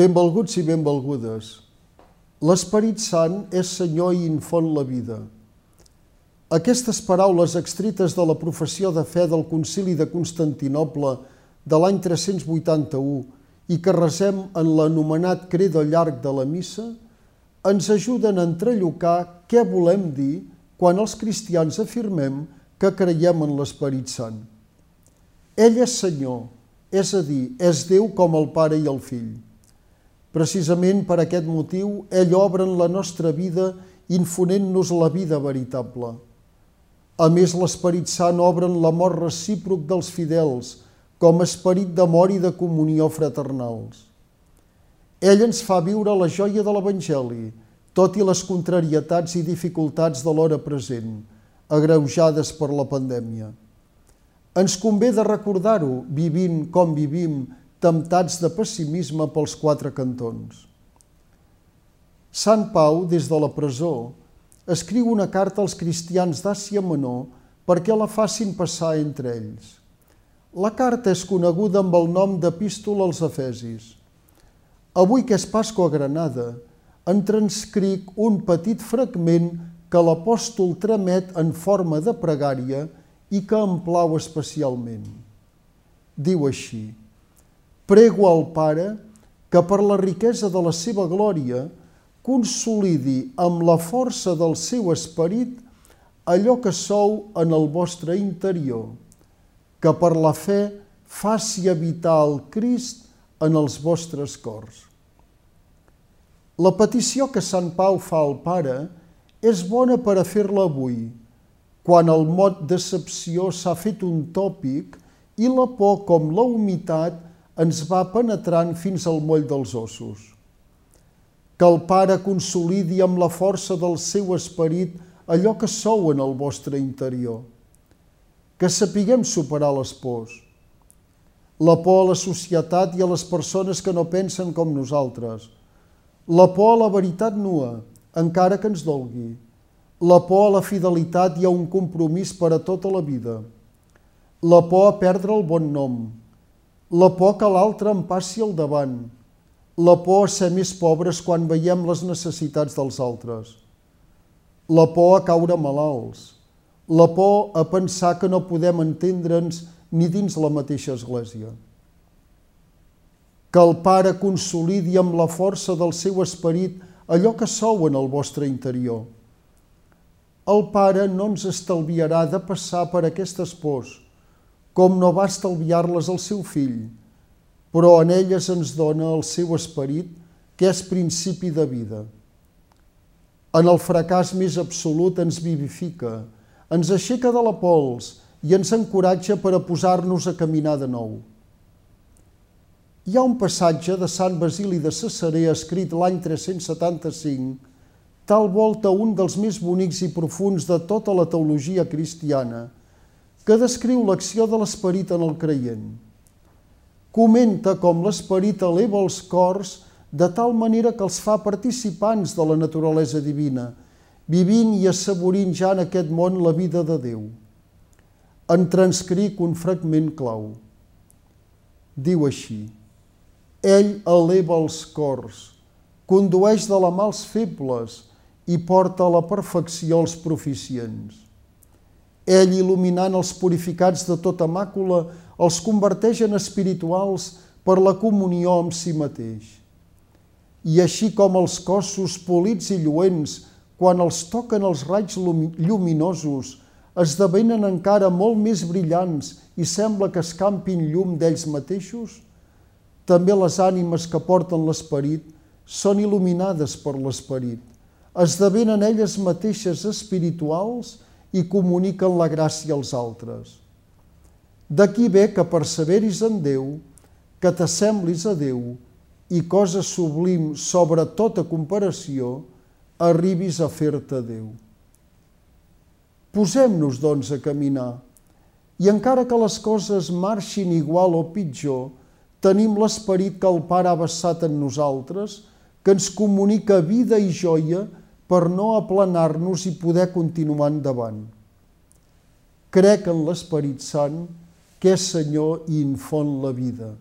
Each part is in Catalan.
Benvolguts i benvolgudes, l'Esperit Sant és Senyor i infon la vida. Aquestes paraules extretes de la professió de fe del Concili de Constantinople de l'any 381 i que resem en l'anomenat credo llarg de la missa, ens ajuden a entrellocar què volem dir quan els cristians afirmem que creiem en l'Esperit Sant. Ell és Senyor, és a dir, és Déu com el Pare i el Fill. Precisament per aquest motiu, ell obre en la nostra vida infonent-nos la vida veritable. A més, l'Esperit Sant obre en l'amor recíproc dels fidels, com esperit d'amor i de comunió fraternals. Ell ens fa viure la joia de l'Evangeli, tot i les contrarietats i dificultats de l'hora present, agreujades per la pandèmia. Ens convé de recordar-ho, vivint com vivim, temptats de pessimisme pels quatre cantons. Sant Pau, des de la presó, escriu una carta als cristians d'Àsia Menor perquè la facin passar entre ells. La carta és coneguda amb el nom d'Epístola als Efesis. Avui que és Pasqua a Granada, en transcric un petit fragment que l'apòstol tramet en forma de pregària i que em plau especialment. Diu així, Prego al Pare que per la riquesa de la seva glòria consolidi amb la força del seu esperit allò que sou en el vostre interior, que per la fe faci habitar el Crist en els vostres cors. La petició que Sant Pau fa al Pare és bona per a fer-la avui, quan el mot decepció s'ha fet un tòpic i la por com la humitat ens va penetrant fins al moll dels ossos. Que el Pare consolidi amb la força del seu esperit allò que sou en el vostre interior. Que sapiguem superar les pors. La por a la societat i a les persones que no pensen com nosaltres. La por a la veritat nua, encara que ens dolgui. La por a la fidelitat i a un compromís per a tota la vida. La por a perdre el bon nom la por que l'altre em passi al davant, la por a ser més pobres quan veiem les necessitats dels altres, la por a caure malalts, la por a pensar que no podem entendre'ns ni dins la mateixa església. Que el Pare consolidi amb la força del seu esperit allò que sou en el vostre interior. El Pare no ens estalviarà de passar per aquestes pors, com no va estalviar-les al seu fill, però en elles ens dona el seu esperit, que és principi de vida. En el fracàs més absolut ens vivifica, ens aixeca de la pols i ens encoratja per a posar-nos a caminar de nou. Hi ha un passatge de Sant Basili de Cesarea escrit l'any 375, tal volta un dels més bonics i profuns de tota la teologia cristiana, que descriu l'acció de l'esperit en el creient. Comenta com l'esperit eleva els cors de tal manera que els fa participants de la naturalesa divina, vivint i assaborint ja en aquest món la vida de Déu. En transcric un fragment clau. Diu així, Ell eleva els cors, condueix de la mà els febles i porta a la perfecció els proficients ell, il·luminant els purificats de tota màcula, els converteix en espirituals per la comunió amb si mateix. I així com els cossos polits i lluents, quan els toquen els raigs lluminosos, esdevenen encara molt més brillants i sembla que escampin llum d'ells mateixos, també les ànimes que porten l'esperit són il·luminades per l'esperit, esdevenen elles mateixes espirituals i comuniquen la gràcia als altres. D'aquí ve que perseveris en Déu, que t'assemblis a Déu i cosa sublim sobre tota comparació, arribis a fer-te Déu. Posem-nos, doncs, a caminar i encara que les coses marxin igual o pitjor, tenim l'esperit que el Pare ha vessat en nosaltres, que ens comunica vida i joia per no aplanar-nos i poder continuar endavant. Crec en l'Esperit Sant, que és Senyor i infon la vida.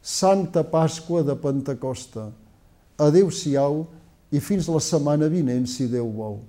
Santa Pasqua de Pentecosta. Adéu-siau i fins la setmana vinent, si Déu vol.